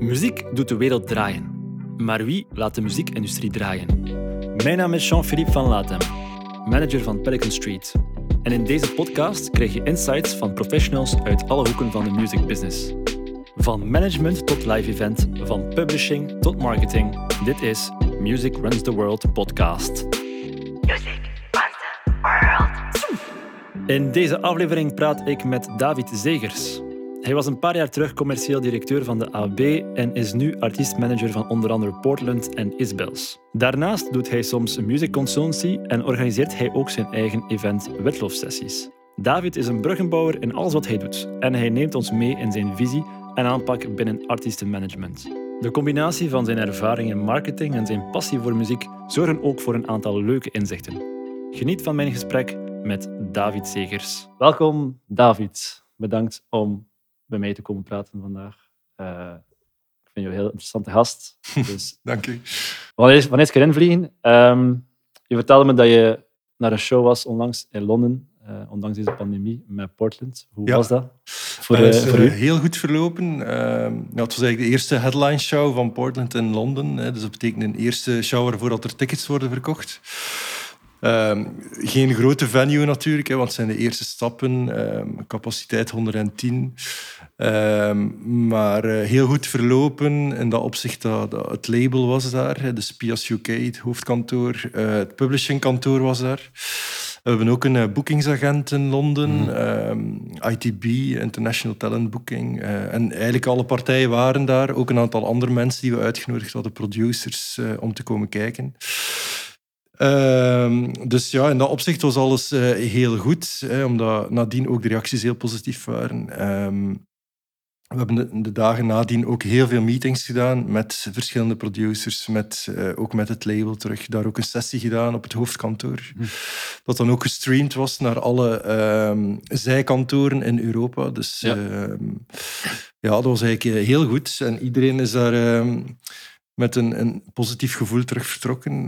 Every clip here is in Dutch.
Muziek doet de wereld draaien. Maar wie laat de muziekindustrie draaien? Mijn naam is Jean-Philippe van Latem, manager van Pelican Street. En in deze podcast krijg je insights van professionals uit alle hoeken van de music business. Van management tot live event, van publishing tot marketing. Dit is Music Runs the World podcast. Music runs the world. In deze aflevering praat ik met David Zegers. Hij was een paar jaar terug commercieel directeur van de AB en is nu artiestmanager van onder andere Portland en Isbels. Daarnaast doet hij soms music consultancy en organiseert hij ook zijn eigen event Wetlof-sessies. David is een bruggenbouwer in alles wat hij doet en hij neemt ons mee in zijn visie en aanpak binnen artiestenmanagement. De combinatie van zijn ervaring in marketing en zijn passie voor muziek zorgen ook voor een aantal leuke inzichten. Geniet van mijn gesprek met David Zegers. Welkom, David. Bedankt om bij mij te komen praten vandaag. Eh, ik vind je een heel interessante gast. Dus Dank u. wanneer, wanneer is je erin vliegen? Ehm, je vertelde me dat je naar een show was onlangs in Londen, eh, ondanks deze pandemie, met Portland. Hoe Ja. was dat? Voor, Dat eh, voor u? heel goed verlopen. Ja, het was eigenlijk de eerste headline show van Portland in Londen. Hè, dus dat betekent een eerste show waarvoor dat er tickets worden verkocht. Ehm, geen grote venue natuurlijk, hè, want het zijn de eerste stappen. Capaciteit 110. Ehm, maar eh, heel goed verlopen in dat opzicht dat, dat het label was daar. Hè, dus Pias UK, het hoofdkantoor. eh, het publishingkantoor was daar. We hebben ook een eh, boekingsagent in Londen, ehm, ITB, International Talent Booking. en eigenlijk alle partijen waren daar. Ook een aantal andere mensen die we uitgenodigd hadden, producers, om te komen kijken. Ehm, dus ja, in dat opzicht was alles heel goed, hè, omdat nadien ook de reacties heel positief waren. We hebben de, de dagen nadien ook heel veel meetings gedaan met verschillende producers, met, eh, ook met het label terug. Daar ook een sessie gedaan op het hoofdkantoor. Dat dan ook gestreamd was naar alle ehm, zijkantoren in Europa. Dus Ja. ja. ja, dat was eigenlijk eh, heel goed. En iedereen is daar ehm, met een, een positief gevoel terug vertrokken.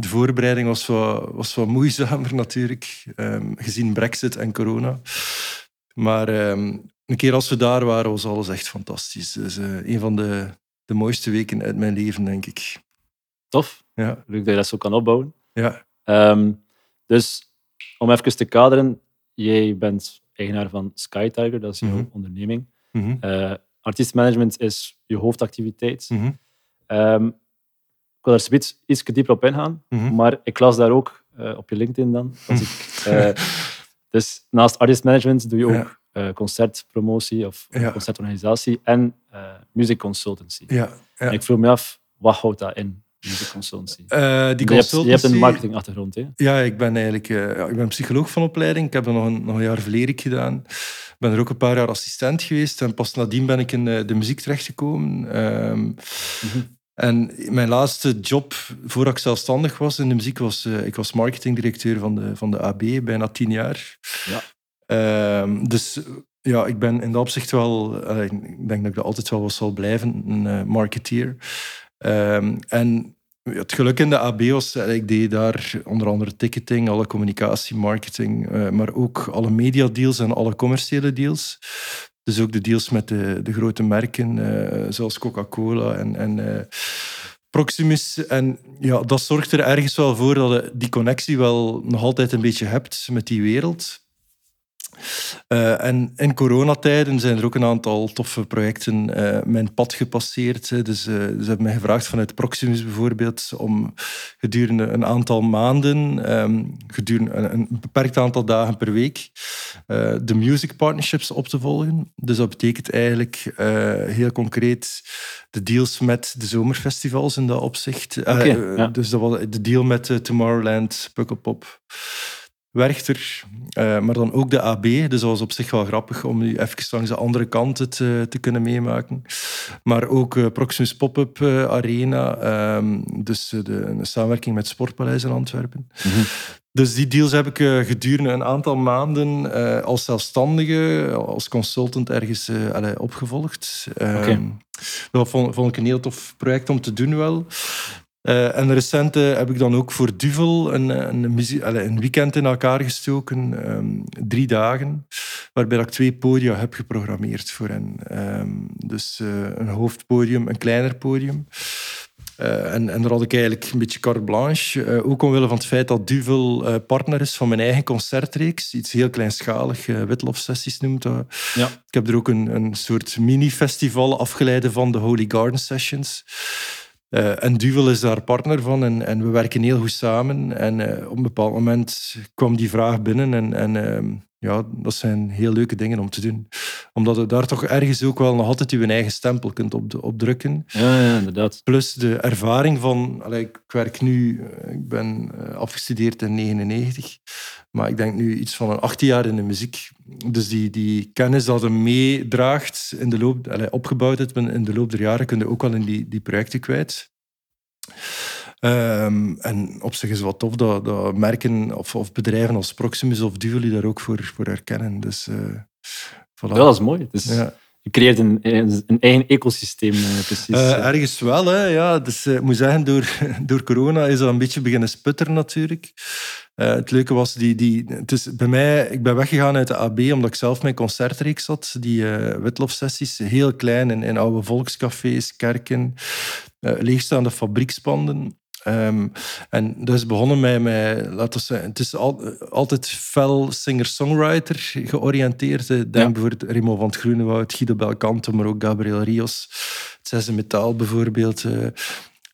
De voorbereiding was wat, was wat moeizamer natuurlijk, ehm, gezien Brexit en corona. Maar ehm, een keer als we daar waren, was alles echt fantastisch. Dus een van de, de mooiste weken uit mijn leven, denk ik. Tof. Ja, Leuk dat je dat zo kan opbouwen. ja. Ehm, dus om even te kaderen, jij bent eigenaar van Sky Tiger, dat is jouw Mhm. onderneming. Mhm, Eh artiestmanagement is je hoofdactiviteit. mhm, Ehm, ik wil daar zoiets iets dieper op ingaan, mhm. maar ik las daar ook eh, op je LinkedIn dan. Als ik, dus naast artistmanagement doe je ook Eh, concertpromotie of Ja. concertorganisatie en eh music consultancy. Ja, ik vroeg me af, wat houdt dat in, music consultancy? Eh, die je, hebt, je hebt consultancy- een marketingachtergrond, hè? Ja, ik ben eigenlijk ik ben psycholoog van opleiding. Ik heb er nog een, nog een jaar verlerik gedaan. Ik ben er ook een paar jaar assistent geweest. En pas nadien ben ik in de muziek terechtgekomen. Ehm, En mijn laatste job, voordat ik zelfstandig was in de muziek, was ik was marketingdirecteur van de, van de AB, bijna tien jaar. Ja. Ehm, dus ja, ik ben in dat opzicht wel... ik denk dat ik dat altijd wel zal blijven, een eh, marketeer. Ehm, en het geluk in de AB was, eh, ik deed daar onder andere ticketing, alle communicatie, marketing, eh, maar ook alle mediadeals en alle commerciële deals. Dus ook de deals met de, de grote merken, eh, zoals Coca-Cola en, en Proximus. En ja, dat zorgt er ergens wel voor dat je die connectie wel nog altijd een beetje hebt met die wereld. Eh, en in coronatijden zijn er ook een aantal toffe projecten eh, mijn pad gepasseerd. Hè. Dus eh, ze hebben mij gevraagd vanuit Proximus bijvoorbeeld om gedurende een aantal maanden, ehm, gedurende een, een beperkt aantal dagen per week, de music partnerships op te volgen. Dus dat betekent eigenlijk heel concreet de deals met de zomerfestivals in dat opzicht. Ja. Dus dat was de deal met Tomorrowland, Pukkelpop. Werchter, eh, maar dan ook de AB. Dus dat was op zich wel grappig om nu even langs de andere kant het eh, te kunnen meemaken. Maar ook eh, Proximus Pop-Up Arena, ehm, dus de, een samenwerking met Sportpaleis in Antwerpen. Dus die deals heb ik gedurende een aantal maanden als zelfstandige, als consultant ergens opgevolgd. Ehm. Dat vond, vond ik een heel tof project om te doen wel. Eh, en recent eh, heb ik dan ook voor Duvel een, een, allee, een weekend in elkaar gestoken. ehm, drie dagen. Waarbij ik twee podia heb geprogrammeerd voor hen. Ehm, dus eh, een hoofdpodium, een kleiner podium. En, en daar had ik eigenlijk een beetje carte blanche. Ook omwille van het feit dat Duvel partner is van mijn eigen concertreeks. Iets heel kleinschalig, uh, Witlof-sessies noemt dat. Ja. Ik heb er ook een, een soort mini-festival afgeleid van de Holy Garden Sessions. Uh, en Duvel is daar partner van en, en we werken heel goed samen. En uh, op een bepaald moment kwam die vraag binnen en, en uh, ja, dat zijn heel leuke dingen om te doen. Omdat je daar toch ergens ook wel nog altijd je eigen stempel kunt op, opdrukken. Ja, ja, inderdaad. Plus de ervaring van... Allee, ik werk nu... Ik ben uh, afgestudeerd in 99. Maar ik denk nu iets van een 18 jaar in de muziek. Dus die, die kennis dat je meedraagt in de loop... Allee, opgebouwd hebt in de loop der jaren, kun je ook wel in die, die projecten kwijt. Um, en op zich is het wat tof dat, dat merken of, of, bedrijven als Proximus of Duvel daar ook voor, voor herkennen. Dus, uh, voilà. Dat is mooi. Dus ja. Je creëert een, een, een eigen ecosysteem, uh, precies. Uh, ergens wel, hè. Ja, dus, ik moet zeggen, door, door corona is dat een beetje beginnen sputteren natuurlijk. het leuke was, die, die, het is bij mij, ik ben weggegaan uit de AB omdat ik zelf mijn concertreeks had. Die Witlof-sessies, heel klein, in, in oude volkscafés, kerken, leegstaande fabriekspanden. Um, en is begonnen met, met laten we zeggen, het is al, altijd fel singer-songwriter georiënteerd. Denk ja. bijvoorbeeld Remo van het Groenewoud, Guido Belcanto, maar ook Gabriel Rios. Het Zesde Metaal bijvoorbeeld. Uh,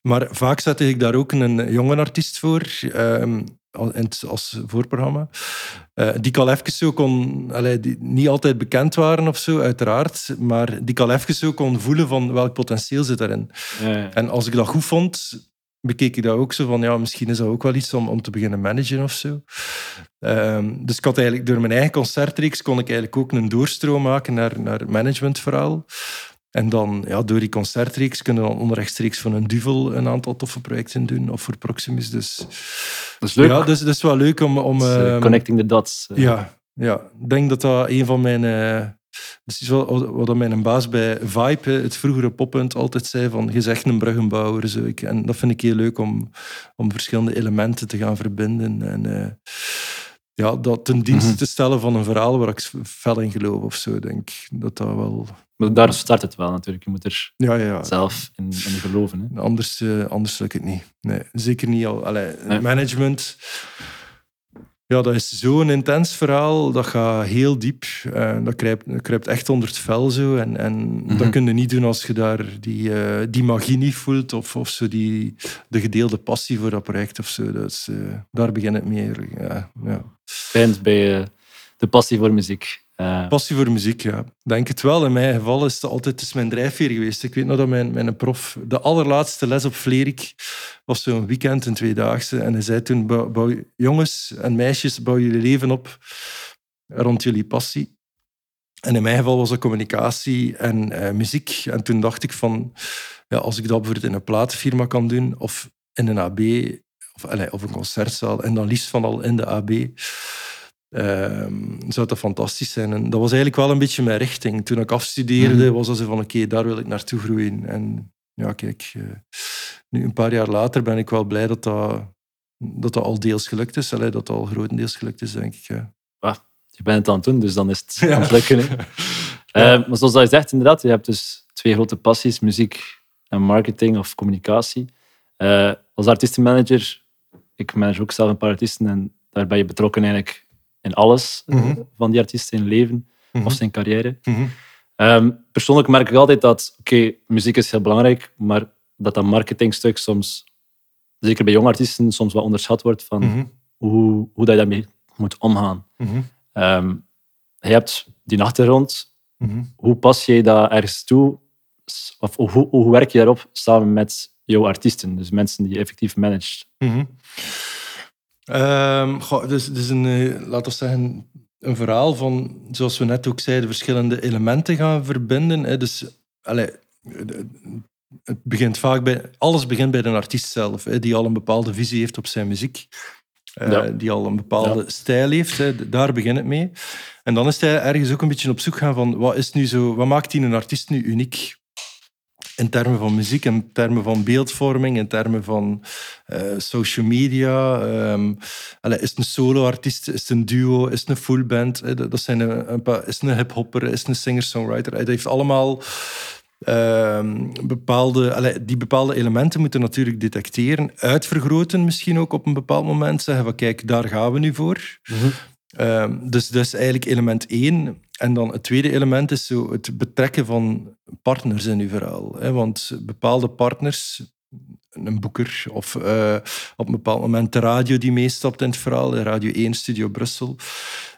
maar vaak zette ik daar ook een jonge artiest voor. Um, als voorprogramma. Uh, die al even zo kon... Allee, die niet altijd bekend waren of zo, uiteraard. Maar die al even zo kon voelen van welk potentieel zit daarin. Ja, ja. En als ik dat goed vond, bekeek ik dat ook zo van, ja, misschien is dat ook wel iets om, om te beginnen managen of zo. Um, dus ik had eigenlijk, door mijn eigen concertreeks kon ik eigenlijk ook een doorstroom maken naar, naar het managementverhaal. En dan, ja, door die concertreeks kunnen we dan onrechtstreeks van een duvel een aantal toffe projecten doen, of voor Proximus. Dus, dat is leuk. Ja, dus dat is wel leuk om... om uh, um, connecting the dots. Uh. Ja, ja, ik denk dat dat een van mijn... Uh, dat is wat, wat mijn baas bij Vibe, het vroegere poppunt, altijd zei van je zegt een bruggenbouwer. Zo. En dat vind ik heel leuk om, om verschillende elementen te gaan verbinden. En uh, ja, dat ten dienste mm -hmm. te stellen van een verhaal waar ik fel in geloof of zo. denk dat dat wel... Maar daar start het wel natuurlijk. Je moet er ja, ja. zelf in, in geloven. Hè? Anders, uh, anders lukt het niet. Nee, zeker niet al. Allee, nee. Management... Ja, dat is zo'n intens verhaal. Dat gaat heel diep. Uh, dat, kruipt, dat kruipt echt onder het vel zo. En, en mm -hmm. dat kun je niet doen als je daar die, uh, die magie niet voelt. Of, of zo die, de gedeelde passie voor dat project of zo. Dus, uh, daar begint het mee. Ja, ja. Begint bij de passie voor muziek. Passie voor muziek, ja. Denk het wel. In mijn geval is het altijd is mijn drijfveer geweest. Ik weet nog dat mijn, mijn prof... De allerlaatste les op Vlerik was zo'n weekend, een tweedaagse. En hij zei toen, jongens en meisjes, bouw jullie leven op rond jullie passie. En in mijn geval was dat communicatie en uh, muziek. En toen dacht ik van, ja, als ik dat bijvoorbeeld in een platenfirma kan doen, of in een AB, of, allez, of een concertzaal, en dan liefst van al in de AB... Uh, zou dat fantastisch zijn. En dat was eigenlijk wel een beetje mijn richting. Toen ik afstudeerde, was dat zo van oké, okay, daar wil ik naartoe groeien. En ja, kijk, uh, nu een paar jaar later ben ik wel blij dat dat, dat, dat al deels gelukt is. Allee, dat dat al grotendeels gelukt is, denk ik. Ja. Ah, je bent het aan het doen, dus dan is het ja. aan het lukken. ja. uh, maar zoals je zegt, inderdaad, je hebt dus twee grote passies, muziek en marketing of communicatie. Uh, als artiestenmanager, ik manage ook zelf een paar artiesten en daar ben je betrokken eigenlijk in alles mm -hmm. van die artiest, zijn leven mm -hmm. of zijn carrière. Mm -hmm. um, persoonlijk merk ik altijd dat, oké, okay, muziek is heel belangrijk, maar dat dat marketingstuk soms, zeker bij jonge artiesten, soms wat onderschat wordt van Mhm. hoe, hoe dat je daarmee moet omgaan. Um, je hebt die achtergrond. Mhm. Hoe pas je dat ergens toe? Of hoe, hoe, hoe werk je daarop samen met jouw artiesten, dus mensen die je effectief managt? Um, goh, dus, dus een, uh, laten we zeggen, een verhaal van, zoals we net ook zeiden, verschillende elementen gaan verbinden. Hè. Dus, allez, het begint vaak bij, alles begint bij de artiest zelf, hè, die al een bepaalde visie heeft op zijn muziek. Uh, Ja. Die al een bepaalde Ja. stijl heeft. Hè. Daar begint het mee. En dan is hij ergens ook een beetje op zoek gaan van wat is nu zo, wat maakt die een artiest nu uniek? In termen van muziek, in termen van beeldvorming, in termen van uh, social media. Um, allez, is het een solo-artiest, is het een duo, is het een full band? Dat zijn een, een paar, is het een hip-hopper, is het een singer-songwriter? Het heeft allemaal um, bepaalde... Allez, die bepaalde elementen moeten natuurlijk detecteren, uitvergroten misschien ook op een bepaald moment. Zeggen van kijk, daar gaan we nu voor. Mm -hmm. um, dus dat is eigenlijk element één. En dan het tweede element is zo het betrekken van partners in uw verhaal. Hè? Want bepaalde partners, een boeker of uh, op een bepaald moment de radio die meestapt in het verhaal, Radio 1 Studio Brussel,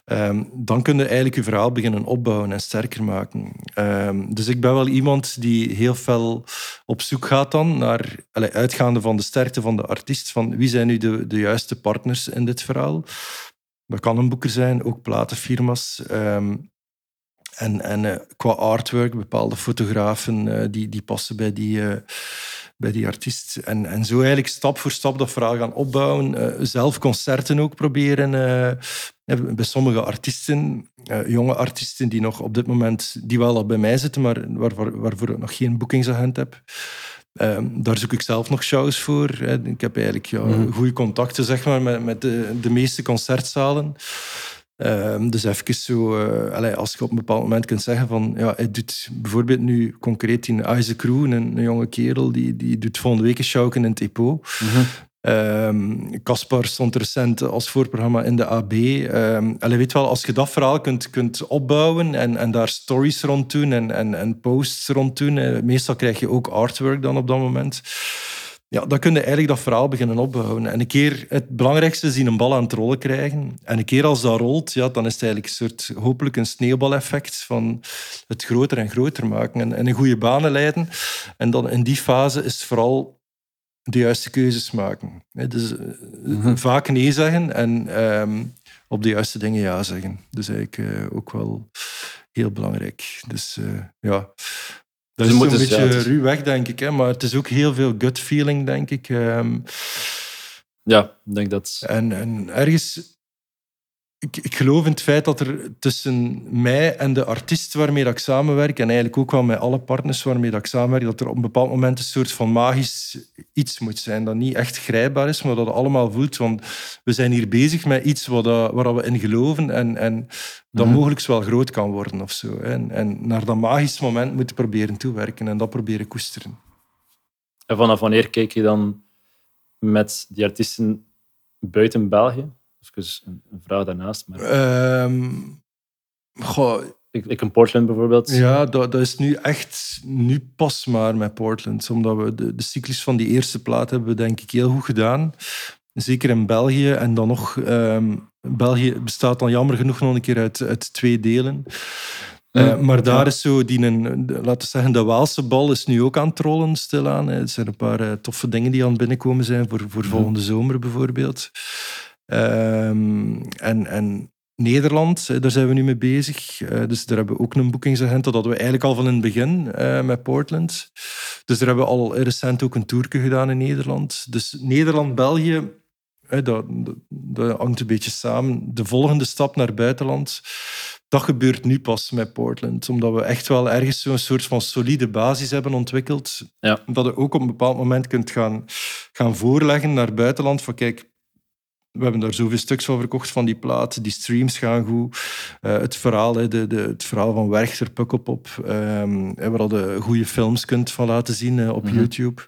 um, dan kun je eigenlijk je verhaal beginnen opbouwen en sterker maken. Um, dus ik ben wel iemand die heel veel op zoek gaat dan naar, allez, uitgaande van de sterkte van de artiest, van wie zijn nu de, de juiste partners in dit verhaal. Dat kan een boeker zijn, ook platenfirma's. Um, en, en uh, qua artwork, bepaalde fotografen uh, die, die passen bij die, uh, bij die artiest. En, en zo eigenlijk stap voor stap dat verhaal gaan opbouwen. zelf concerten ook proberen. bij sommige artiesten, jonge artiesten die nog op dit moment, die wel al bij mij zitten, maar waarvoor, waarvoor ik nog geen boekingsagent heb. Um, daar zoek ik zelf nog shows voor. Hè. Ik heb eigenlijk ja, mm. goede contacten zeg maar, met, met de, de meeste concertzalen. Um, dus even zo, uh, allez, als je op een bepaald moment kunt zeggen van, ja, hij doet bijvoorbeeld nu concreet in Isaac Crew, een, een, jonge kerel, die, die doet volgende week een show in het depot. Caspar mm um, stond recent als voorprogramma in de AB. Um, allee, weet wel, als je dat verhaal kunt, kunt opbouwen en, en daar stories rond doen en, en, en posts rond doen, uh, meestal krijg je ook artwork dan op dat moment ja, dan kun je eigenlijk dat verhaal beginnen opbouwen. En een keer, het belangrijkste is een bal aan het rollen krijgen. En een keer als dat rolt, ja, dan is het eigenlijk een soort, hopelijk een sneeuwbaleffect van het groter en groter maken en, en in goede banen leiden. En dan in die fase is het vooral de juiste keuzes maken. Dus mm vaak nee zeggen en um, op de juiste dingen ja zeggen. Dus eigenlijk uh, ook wel heel belangrijk. Dus uh, ja, dat is een beetje ja, ruw weg, denk ik. Hè? Maar het is ook heel veel gut feeling, denk ik. Um, ja, ik denk dat... En, en ergens... Ik, ik geloof in het feit dat er tussen mij en de artiest waarmee dat ik samenwerk, en eigenlijk ook wel met alle partners waarmee dat ik samenwerk, dat er op een bepaald moment een soort van magisch iets moet zijn dat niet echt grijpbaar is, maar dat het allemaal voelt. Want we zijn hier bezig met iets waar, dat, waar we in geloven en, en dat mm mogelijk wel groot kan worden of zo. En, en naar dat magisch moment moeten proberen toewerken en dat proberen koesteren. En vanaf wanneer kijk je dan met die artiesten buiten België? Even een, een vraag daarnaast. Maar... Um, goh, ik, ik in Portland bijvoorbeeld. Ja, dat, dat is nu echt nu pas maar met Portland. Omdat we de, de cyclus van die eerste plaat hebben denk ik heel goed gedaan. Zeker in België. En dan nog, um, België bestaat dan jammer genoeg nog een keer uit, uit twee delen. Uh, maar daar is zo die, een, laten we zeggen, de Waalse bal is nu ook aan het rollen stilaan. Er zijn een paar uh, toffe dingen die aan het binnenkomen zijn voor, voor volgende zomer bijvoorbeeld. Um, en, en Nederland, daar zijn we nu mee bezig. Uh, dus daar hebben we ook een boekingsagent. Dat hadden we eigenlijk al van in het begin uh, met Portland. Dus daar hebben we al recent ook een toerke gedaan in Nederland. Dus Nederland, België, dat, dat, dat, hangt een beetje samen. De volgende stap naar buitenland, dat gebeurt nu pas met Portland. Omdat we echt wel ergens zo'n soort van solide basis hebben ontwikkeld. Ja. Dat je ook op een bepaald moment kunt gaan, gaan voorleggen naar buitenland. Van kijk, we hebben daar zoveel stuks van verkocht van die plaat. Die streams gaan goed. Uh, het, verhaal, de, de, het verhaal van Werchter, Pukkelpop. Um, waar je goede films kunt van laten zien uh, op mm -hmm. YouTube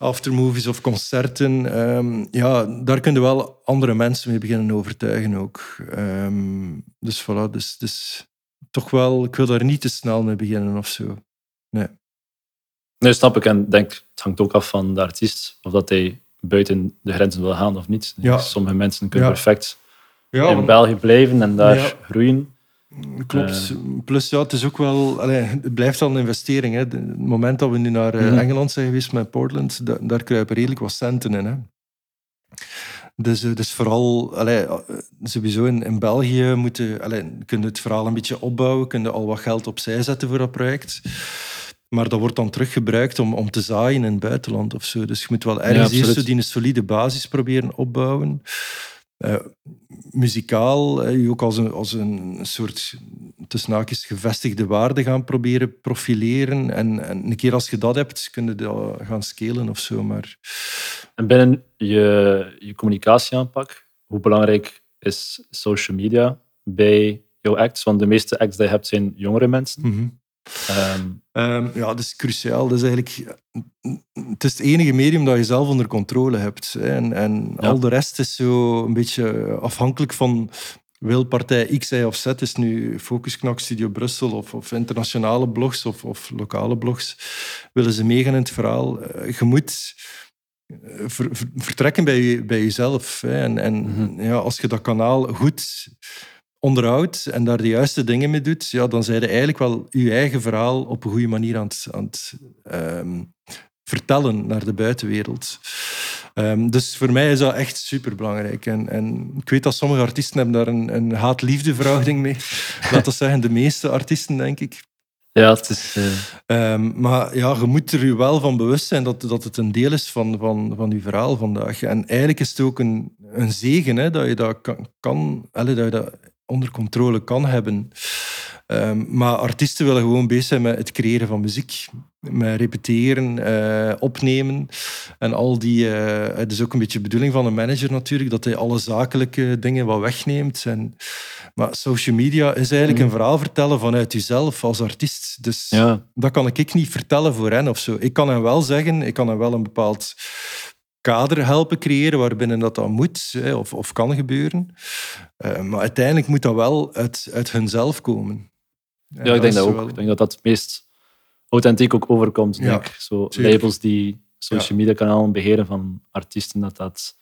aftermovies of concerten. Um, ja, daar kunnen wel andere mensen mee beginnen overtuigen ook. Um, dus voilà, dus, dus toch wel, ik wil daar niet te snel mee beginnen of zo. Nee. Nee, snap ik. En denk, het hangt ook af van de artiest, of dat hij buiten de grenzen wil gaan of niet. Ja. Sommige mensen kunnen ja. perfect ja, in België blijven en daar groeien. Klopt. Uh, Plus, ja, het is ook wel... Het blijft al een investering. Hè. Het moment dat we nu naar mm -hmm. Engeland zijn geweest met Portland, da daar kruipen redelijk wat centen in. Hè. Dus, dus vooral, allez, sowieso in, in België moeten, allez, kun je het verhaal een beetje opbouwen, kun je al wat geld opzij zetten voor dat project. Maar dat wordt dan teruggebruikt om, om te zaaien in het buitenland of zo. Dus je moet wel ergens ja, eerst een solide basis proberen opbouwen. eh, muzikaal eh, je ook als een, als een soort tussen gevestigde waarde gaan proberen profileren. En, en een keer als je dat hebt, kun je dat gaan scalen of zo. Maar En binnen je, je communicatieaanpak, hoe belangrijk is social media bij jouw acts? Want de meeste acts die je hebt zijn jongere mensen. Mhm. Ehm, Ehm, ja, dat is cruciaal. Dat is eigenlijk, het is het enige medium dat je zelf onder controle hebt. hè. En, en Ja. al de rest is zo een beetje afhankelijk van wil partij X, Y of Z, is nu Focusknak, Studio Brussel of, of internationale blogs of, of lokale blogs, willen ze meegaan in het verhaal. Eh, Je moet eh, ver- ver- vertrekken bij, je, bij jezelf. Hè. En, en Mhm. ja, als je dat kanaal goed onderhoudt en daar de juiste dingen mee doet, ja, dan zijn je eigenlijk wel je eigen verhaal op een goede manier aan het, aan het ehm, vertellen naar de buitenwereld. Ehm, dus voor mij is dat echt superbelangrijk. En, en ik weet dat sommige artiesten hebben daar een, een haat-liefde verhouding mee. Laat dat zeggen, de meeste artiesten, denk ik. ja, het is... eh, Ehm, maar ja, je moet er je wel van bewust zijn dat, dat het een deel is van, van, van je verhaal vandaag. En eigenlijk is het ook een, een zegen hè, dat je dat kan, kan dat je dat onder controle kan hebben. Ehm, maar artiesten willen gewoon bezig zijn met het creëren van muziek. Met repeteren, eh, opnemen. En al die... eh, het is ook een beetje de bedoeling van een manager natuurlijk, dat hij alle zakelijke dingen wat wegneemt. En, maar social media is eigenlijk Mhm. een verhaal vertellen vanuit jezelf als artiest. Dus ja. dat kan ik niet vertellen voor hen of zo. Ik kan hen wel zeggen, ik kan hen wel een bepaald kader helpen creëren waarbinnen dat dan moet hè, of, of kan gebeuren. Eh, maar uiteindelijk moet dat wel uit, uit hunzelf komen. En ja, ik denk dat ook. wel- Ik denk dat dat het meest authentiek ook overkomt. Ja, denk ik. Zo tuurlijk. labels die social media kanalen beheren van artiesten, dat dat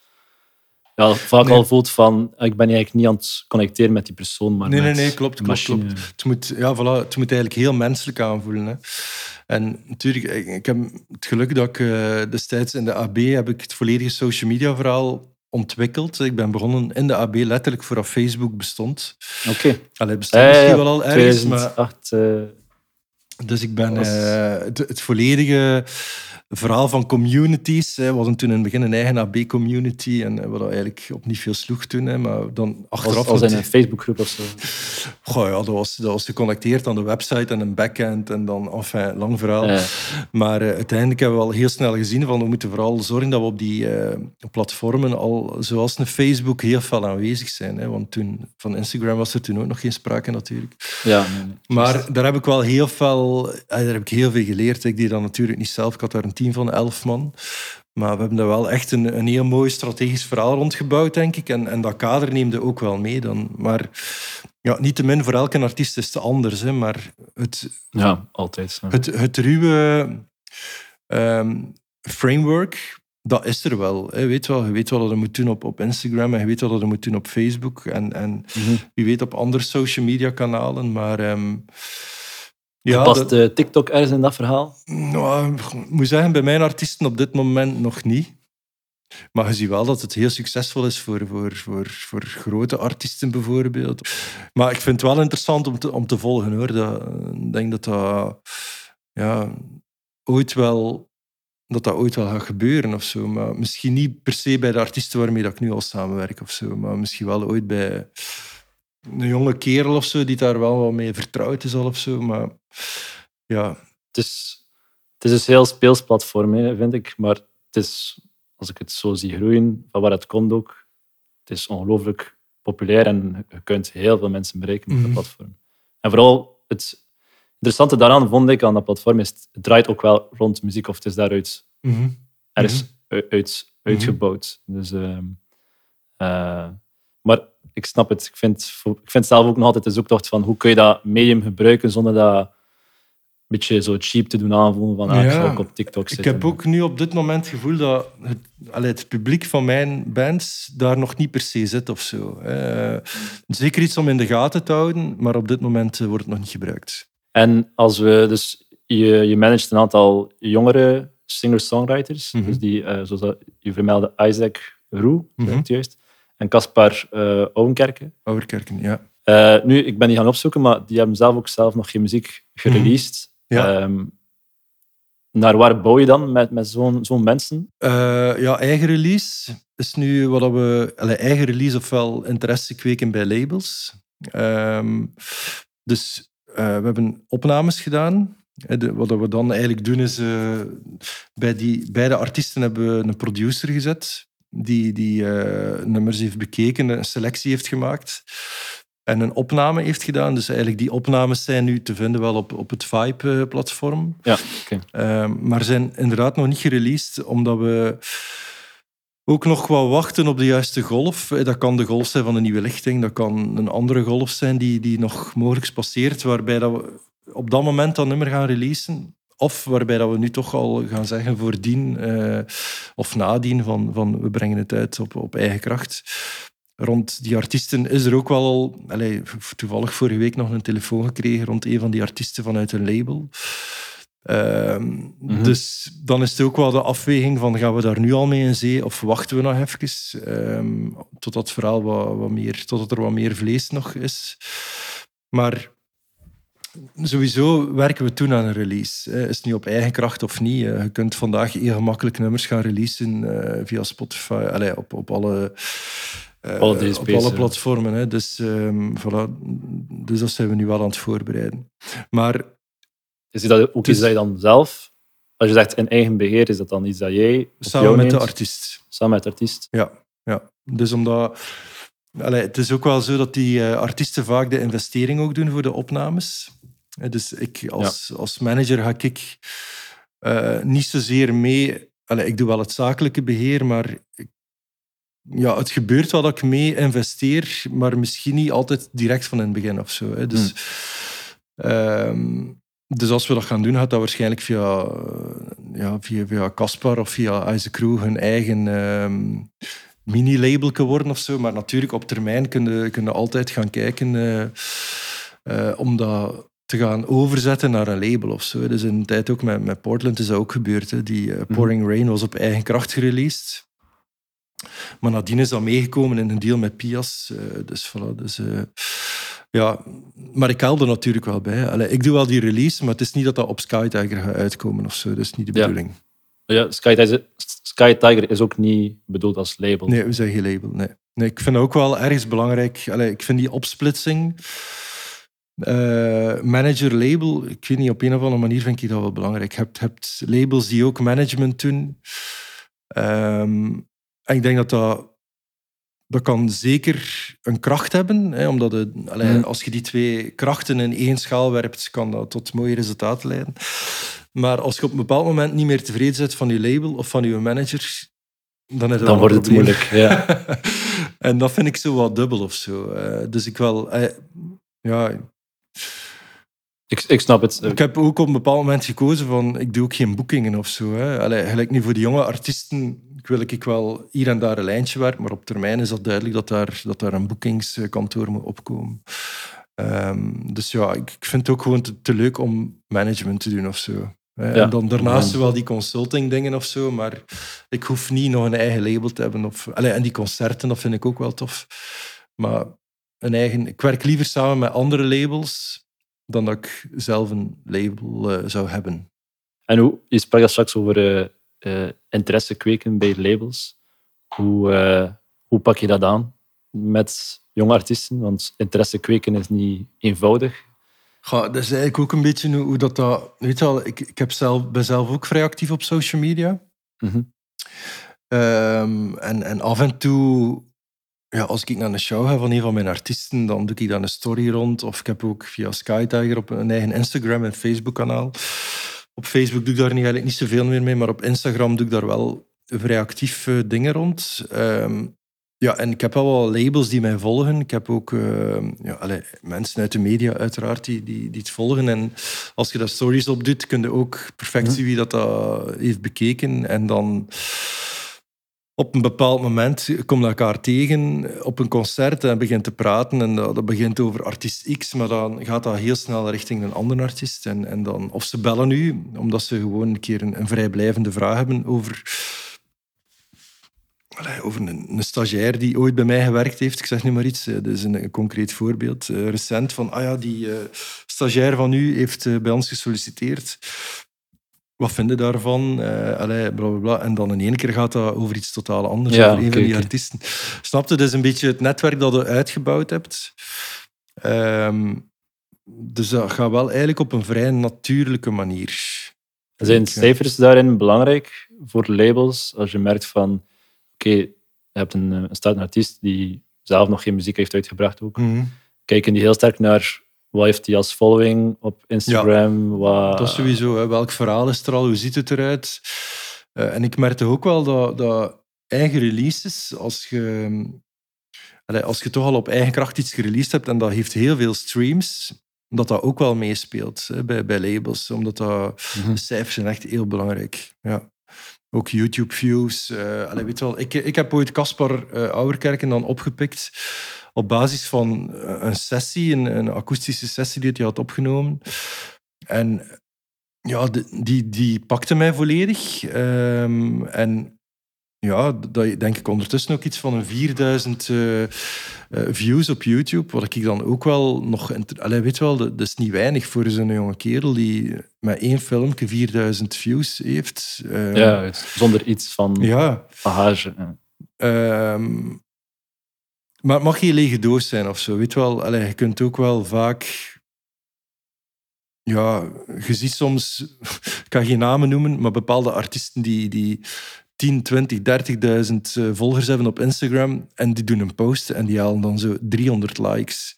ja, vaak Nee. al voelt van ik ben eigenlijk niet aan het connecteren met die persoon, maar Nee, nee, met nee, klopt, klopt, machine. klopt. Het moet, ja, voilà, het moet eigenlijk heel menselijk aanvoelen. Hè. En natuurlijk, ik, heb het geluk dat ik eh, destijds in de AB heb ik het volledige social media verhaal ontwikkeld. Ik ben begonnen in de AB letterlijk voordat Facebook bestond. Oké. Allee, bestond misschien ja. wel al ergens, maar 2008. eh, Dus ik ben was- eh, het, het volledige verhaal van communities. Hè, we hadden toen in het begin een eigen AB-community en eh, wat eigenlijk op niet veel sloeg toen. Hè, maar dan achteraf... als, als in een Facebookgroep of zo. Goh, ja, dat, was, dat was geconnecteerd aan de website en een backend en dan, enfin, lang verhaal. Ja. Maar eh, uiteindelijk hebben we al heel snel gezien van we moeten vooral zorgen dat we op die eh, platformen al, zoals een Facebook, heel fel aanwezig zijn. Hè, want toen, van Instagram was er toen ook nog geen sprake natuurlijk. Ja, nee, nee. Maar daar heb ik wel heel veel, daar heb ik heel veel geleerd. Ik deed dat natuurlijk niet zelf. Ik had daar een team van elf man. Maar we hebben daar wel echt een, een heel mooi strategisch verhaal rondgebouwd, denk ik. En, en dat kader neemde ook wel mee dan. Maar ja, niettemin, voor elke artiest is het anders. Hè. Maar het, ja, altijd. ja. het, het ruwe ehm, framework, dat is er wel. Hè. Weet wel. Je weet wat je moet doen op, op Instagram en je weet wat je moet doen op Facebook. En, en Mhm. wie weet op andere social media kanalen. Maar ehm, ja, Past dat- eh, TikTok ergens in dat verhaal? nou, ik moet zeggen, bij mijn artiesten op dit moment nog niet. Maar je ziet wel dat het heel succesvol is voor, voor, voor, voor grote artiesten bijvoorbeeld. Maar ik vind het wel interessant om te, om te volgen hoor. Dat, ik denk dat dat, ja, ooit wel, dat dat ooit wel gaat gebeuren of zo. Maar misschien niet per se bij de artiesten waarmee dat ik nu al samenwerk of zo. Maar misschien wel ooit bij een jonge kerel of zo die daar wel wat mee vertrouwd is al of zo. Maar ja, Het is, het is dus een heel speels platform, hè, vind ik. Maar het is, als ik het zo zie groeien, van waar het komt ook, het is ongelooflijk populair en je kunt heel veel mensen bereiken met Mhm. dat platform. En vooral het interessante daaraan vond ik aan dat platform is, het draait ook wel rond muziek of het is daaruit Mhm. ergens Mhm. u- uit, uitgebouwd. Dus, ehm, eh, maar ik snap het. Ik vind, ik vind zelf ook nog altijd de zoektocht van hoe kun je dat medium gebruiken zonder dat een beetje zo cheap te doen aanvoelen van ah, ik Ja, op TikTok Ik heb ook nu op dit moment het gevoel dat het, allee, het publiek van mijn bands daar nog niet per se zit of zo. Zeker iets om in de gaten te houden, maar op dit moment eh, wordt het nog niet gebruikt. En als we dus je, je managt een aantal jongere singer-songwriters, Mhm. dus die, eh, zoals je vermeldde, Isaac Roe, het juist, en Caspar uh, Ouwenkerke. Ouwerkerken, ja. Eh, nu, ik ben die gaan opzoeken, maar die hebben zelf ook zelf nog geen muziek gereleased. Mhm. Ja. Ehm, naar waar bouw je dan met, met zo'n zo'n mensen? Eh, ja, eigen release. is nu wat we eigen release ofwel interesse kweken bij labels. Ehm, dus eh, we hebben opnames gedaan. Eh, de- wat we dan eigenlijk doen is, eh, bij die beide artiesten hebben we een producer gezet die, die eh, nummers heeft bekeken, een selectie heeft gemaakt en een opname heeft gedaan. Dus eigenlijk die opnames zijn nu te vinden wel op, op het Vibe-platform. Ja, oké. Ehm, maar zijn inderdaad nog niet gereleased, omdat we ook nog wat wachten op de juiste golf. Eh, Dat kan de golf zijn van een nieuwe lichting, dat kan een andere golf zijn die, die nog mogelijk passeert, waarbij dat we op dat moment dat nummer gaan releasen. Of waarbij dat we nu toch al gaan zeggen voordien eh, of nadien van, van we brengen het uit op, op eigen kracht. Rond die artiesten is er ook wel al... Allee, toevallig vorige week nog een telefoon gekregen rond een van die artiesten vanuit een label. Ehm, Mhm. Dus dan is het ook wel de afweging van gaan we daar nu al mee in zee of wachten we nog even ehm, tot dat verhaal wat, wat meer, totdat er wat meer vlees nog is. Maar sowieso werken we toen aan een release. Is het nu op eigen kracht of niet? Eh, Je kunt vandaag heel gemakkelijk nummers gaan releasen eh, via Spotify, allee, op, op alle... eh, op alle platformen. Hè. Dus, ehm, voilà. dus dat zijn we nu wel aan het voorbereiden. Maar Is dat ook iets dat je dan zelf... Als je zegt in eigen beheer, is dat dan iets dat jij samen met de artiest. Samen met de artiest. Ja, ja. Dus omdat... Allee, het is ook wel zo dat die artiesten vaak de investering ook doen voor de opnames. Dus ik als, als manager ga ik eh, niet zozeer mee... Allee, ik doe wel het zakelijke beheer, maar ik- ja, het gebeurt wel dat ik mee investeer, maar misschien niet altijd direct van in het begin of zo. Hè. Dus, ehm, dus als we dat gaan doen, gaat dat waarschijnlijk via ja, via, via Caspar of via Isaac Crew hun eigen ehm, mini-labelke worden of zo. Maar natuurlijk, op termijn kunnen kun je altijd gaan kijken eh, eh, om dat te gaan overzetten naar een label of zo. Dus in de tijd ook met, met Portland is dat ook gebeurd. Hè. Die eh, Pouring Rain was op eigen kracht gereleased. Maar nadien is dat meegekomen in een deal met Pias. eh, dus voilà, dus... eh, ja, maar ik help er natuurlijk wel bij. Allee, ik doe wel die release, maar het is niet dat dat op Sky Tiger gaat uitkomen of zo. Dat is niet de Ja. bedoeling. Ja, Sky, Tiger, Sky Tiger is ook niet bedoeld als label. Nee, we zijn geen label. Nee. nee ik vind ook wel ergens belangrijk. Allee, ik vind die opsplitsing. Eh, manager-label, ik weet niet, op een of andere manier vind ik dat wel belangrijk. Je hebt, hebt labels die ook management doen. Ehm, en ik denk dat dat, dat kan zeker een kracht hebben. Hè, omdat het, allee, als je die twee krachten in één schaal werpt, kan dat tot mooie resultaten leiden. Maar als je op een bepaald moment niet meer tevreden bent van je label of van je manager, dan, is Dan wordt het probleem. moeilijk. Ja. en dat vind ik zo wat dubbel of zo. Eh, dus ik wel... eh, ja, Ik, ik snap het. ik heb ook op een bepaald moment gekozen van... Ik doe ook geen boekingen of zo. Hè. Allee, gelijk nu voor de jonge artiesten wil ik wel hier en daar een lijntje werken, maar op termijn is dat duidelijk dat daar, dat daar een boekingskantoor moet opkomen. Ehm, dus ja, ik, ik vind het ook gewoon te, te leuk om management te doen of zo. hè. Ja. En dan daarnaast Ja. wel die consulting dingen of zo, maar ik hoef niet nog een eigen label te hebben. Of, allee, en die concerten, dat vind ik ook wel tof. Maar een eigen, ik werk liever samen met andere labels dan dat ik zelf een label eh, zou hebben. En hoe, je sprak daar straks over eh, eh, interesse kweken bij labels. Hoe, hoe pak je dat aan met jonge artiesten? Want interesse kweken is niet eenvoudig. Ja, dat is eigenlijk ook een beetje hoe, hoe dat... dat weet je wel, ik, ik heb zelf, ben zelf ook vrij actief op social media. Mhm. Ehm, en, en af en toe, ja, als ik naar een show ga van een van mijn artiesten, dan doe ik daar een story rond. Of ik heb ook via Sky Tiger op een eigen Instagram en Facebook kanaal. Op Facebook doe ik daar niet, eigenlijk niet zoveel meer mee, maar op Instagram doe ik daar wel vrij actief eh, dingen rond. Ehm, ja, en ik heb wel wat labels die mij volgen. Ik heb ook ehm, ja, allee, mensen uit de media uiteraard die, die, die het volgen. En als je daar stories op doet, kun je ook perfect zien wie dat, dat heeft bekeken. En dan op een bepaald moment kom je elkaar tegen op een concert en begint te praten. En dat, begint over artiest X, maar dan gaat dat heel snel richting een andere artiest. En, en dan, of ze bellen u, omdat ze gewoon een keer een, vrijblijvende vraag hebben over, over een, stagiair die ooit bij mij gewerkt heeft. Ik zeg nu maar iets, dat is een, een concreet voorbeeld. Eh, recent van, ah ja, die eh, stagiair van u heeft eh, bij ons gesolliciteerd. Wat vind je daarvan? Eh allee, bla, bla, bla. En dan in één keer gaat dat over iets totaal anders, Ja, over een van die artiesten. Snap je? Dat is een beetje het netwerk dat je uitgebouwd hebt. Ehm, dus dat gaat wel eigenlijk op een vrij natuurlijke manier. Zijn cijfers daarin belangrijk voor labels? Als je merkt van, oké, je hebt een, eh, een staat artiest die zelf nog geen muziek heeft uitgebracht ook. Mhm. Kijken die heel sterk naar wat heeft hij als following op Instagram? Wat... Dat is sowieso. Hè. Welk verhaal is er al? Hoe ziet het eruit? Eh, en ik merkte ook wel dat, dat eigen releases, als je, als je toch al op eigen kracht iets gereleased hebt en dat heeft heel veel streams, dat dat ook wel meespeelt hè, bij, bij labels. Omdat dat, Mhm. de cijfers zijn echt heel belangrijk. Ja. Ook YouTube-views. eh je wel, ik, ik heb ooit Caspar eh Ouwerkerken dan opgepikt op basis van eh, een sessie, een, een akoestische sessie die hij had opgenomen. En ja, die, die pakte mij volledig. Ehm, en ja, dat denk ik ondertussen ook iets van een 4000 eh, eh, views op YouTube. Wat ik dan ook wel nog... Allee, weet je wel, dat, is niet weinig voor zo'n jonge kerel die met één filmpje 4000 views heeft. Ehm, Ja, zonder iets van ja. bagage. Ehm, maar het mag geen lege doos zijn of zo. Weet je wel, Allee, je kunt ook wel vaak. Ja, je ziet soms, ik kan geen namen noemen, maar bepaalde artiesten die, die 10, 20, 30.000 eh, volgers hebben op Instagram en die doen een post en die halen dan zo 300 likes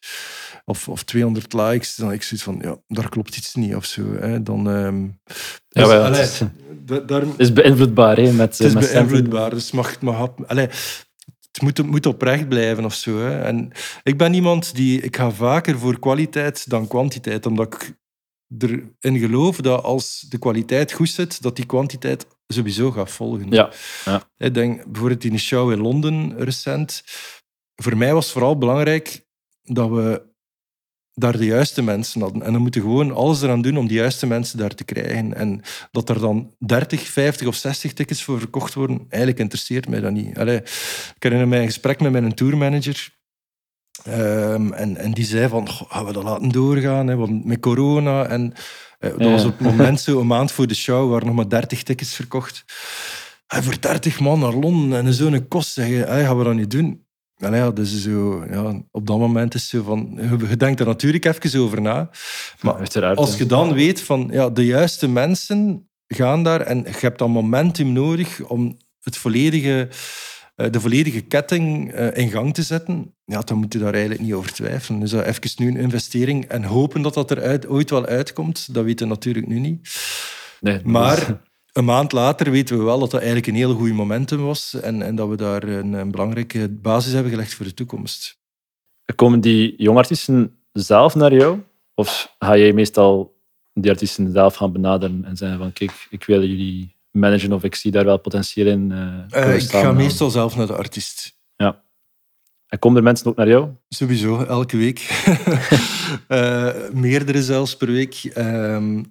of, of 200 likes. Dan heb ik zoiets van, ja, daar klopt iets niet of zo. Hè. Dan, ehm, Ja, dus, allee, het is- da- daar, Het is beïnvloedbaar, hè, met, het is met centen. beïnvloedbaar, dus mag, het allee, het moet, moet oprecht blijven of zo. Hè. En ik ben iemand die... Ik ga vaker voor kwaliteit dan kwantiteit, omdat ik erin geloof dat als de kwaliteit goed zit, dat die kwantiteit sowieso gaat volgen. Ja, ja. Ik denk bijvoorbeeld in een show in Londen recent. Voor mij was vooral belangrijk dat we daar de juiste mensen hadden. En dan moeten gewoon alles eraan doen om die juiste mensen daar te krijgen. En dat er dan 30, 50 of 60 tickets voor verkocht worden, eigenlijk interesseert mij dat niet. Allee, ik herinner mij een gesprek met mijn tourmanager. Ehm, en, en die zei van, "Goh, gaan we dat laten doorgaan? Hè? Want met corona en... eh, dat was op het moment zo, een maand voor de show, waren nog maar 30 tickets verkocht. Hey, voor 30 man naar Londen en zo'n kost, zeg je, hey, gaan we dat niet doen? En ja, dus zo, ja, op dat moment is zo van... Je, denkt er natuurlijk even over na. Maar als je dan weet van ja, de juiste mensen gaan daar en je hebt dat momentum nodig om het volledige, de volledige ketting eh, in gang te zetten, ja, dan moet je daar eigenlijk niet over twijfelen. Dus dat even nu een investering en hopen dat dat er uit, ooit wel uitkomt, dat weten we natuurlijk nu niet. Nee, is- Maar een maand later weten we wel dat dat eigenlijk een heel goed momentum was en, en dat we daar een, een belangrijke basis hebben gelegd voor de toekomst. Komen die jonge artiesten zelf naar jou? Of ga jij meestal die artiesten zelf gaan benaderen en zeggen van kijk, ik wil jullie managen of ik zie daar wel potentieel in. we ik ga meestal zelf naar de artiest. En komen er mensen ook naar jou? Sowieso, elke week. Eh, meerdere zelfs per week. Ehm,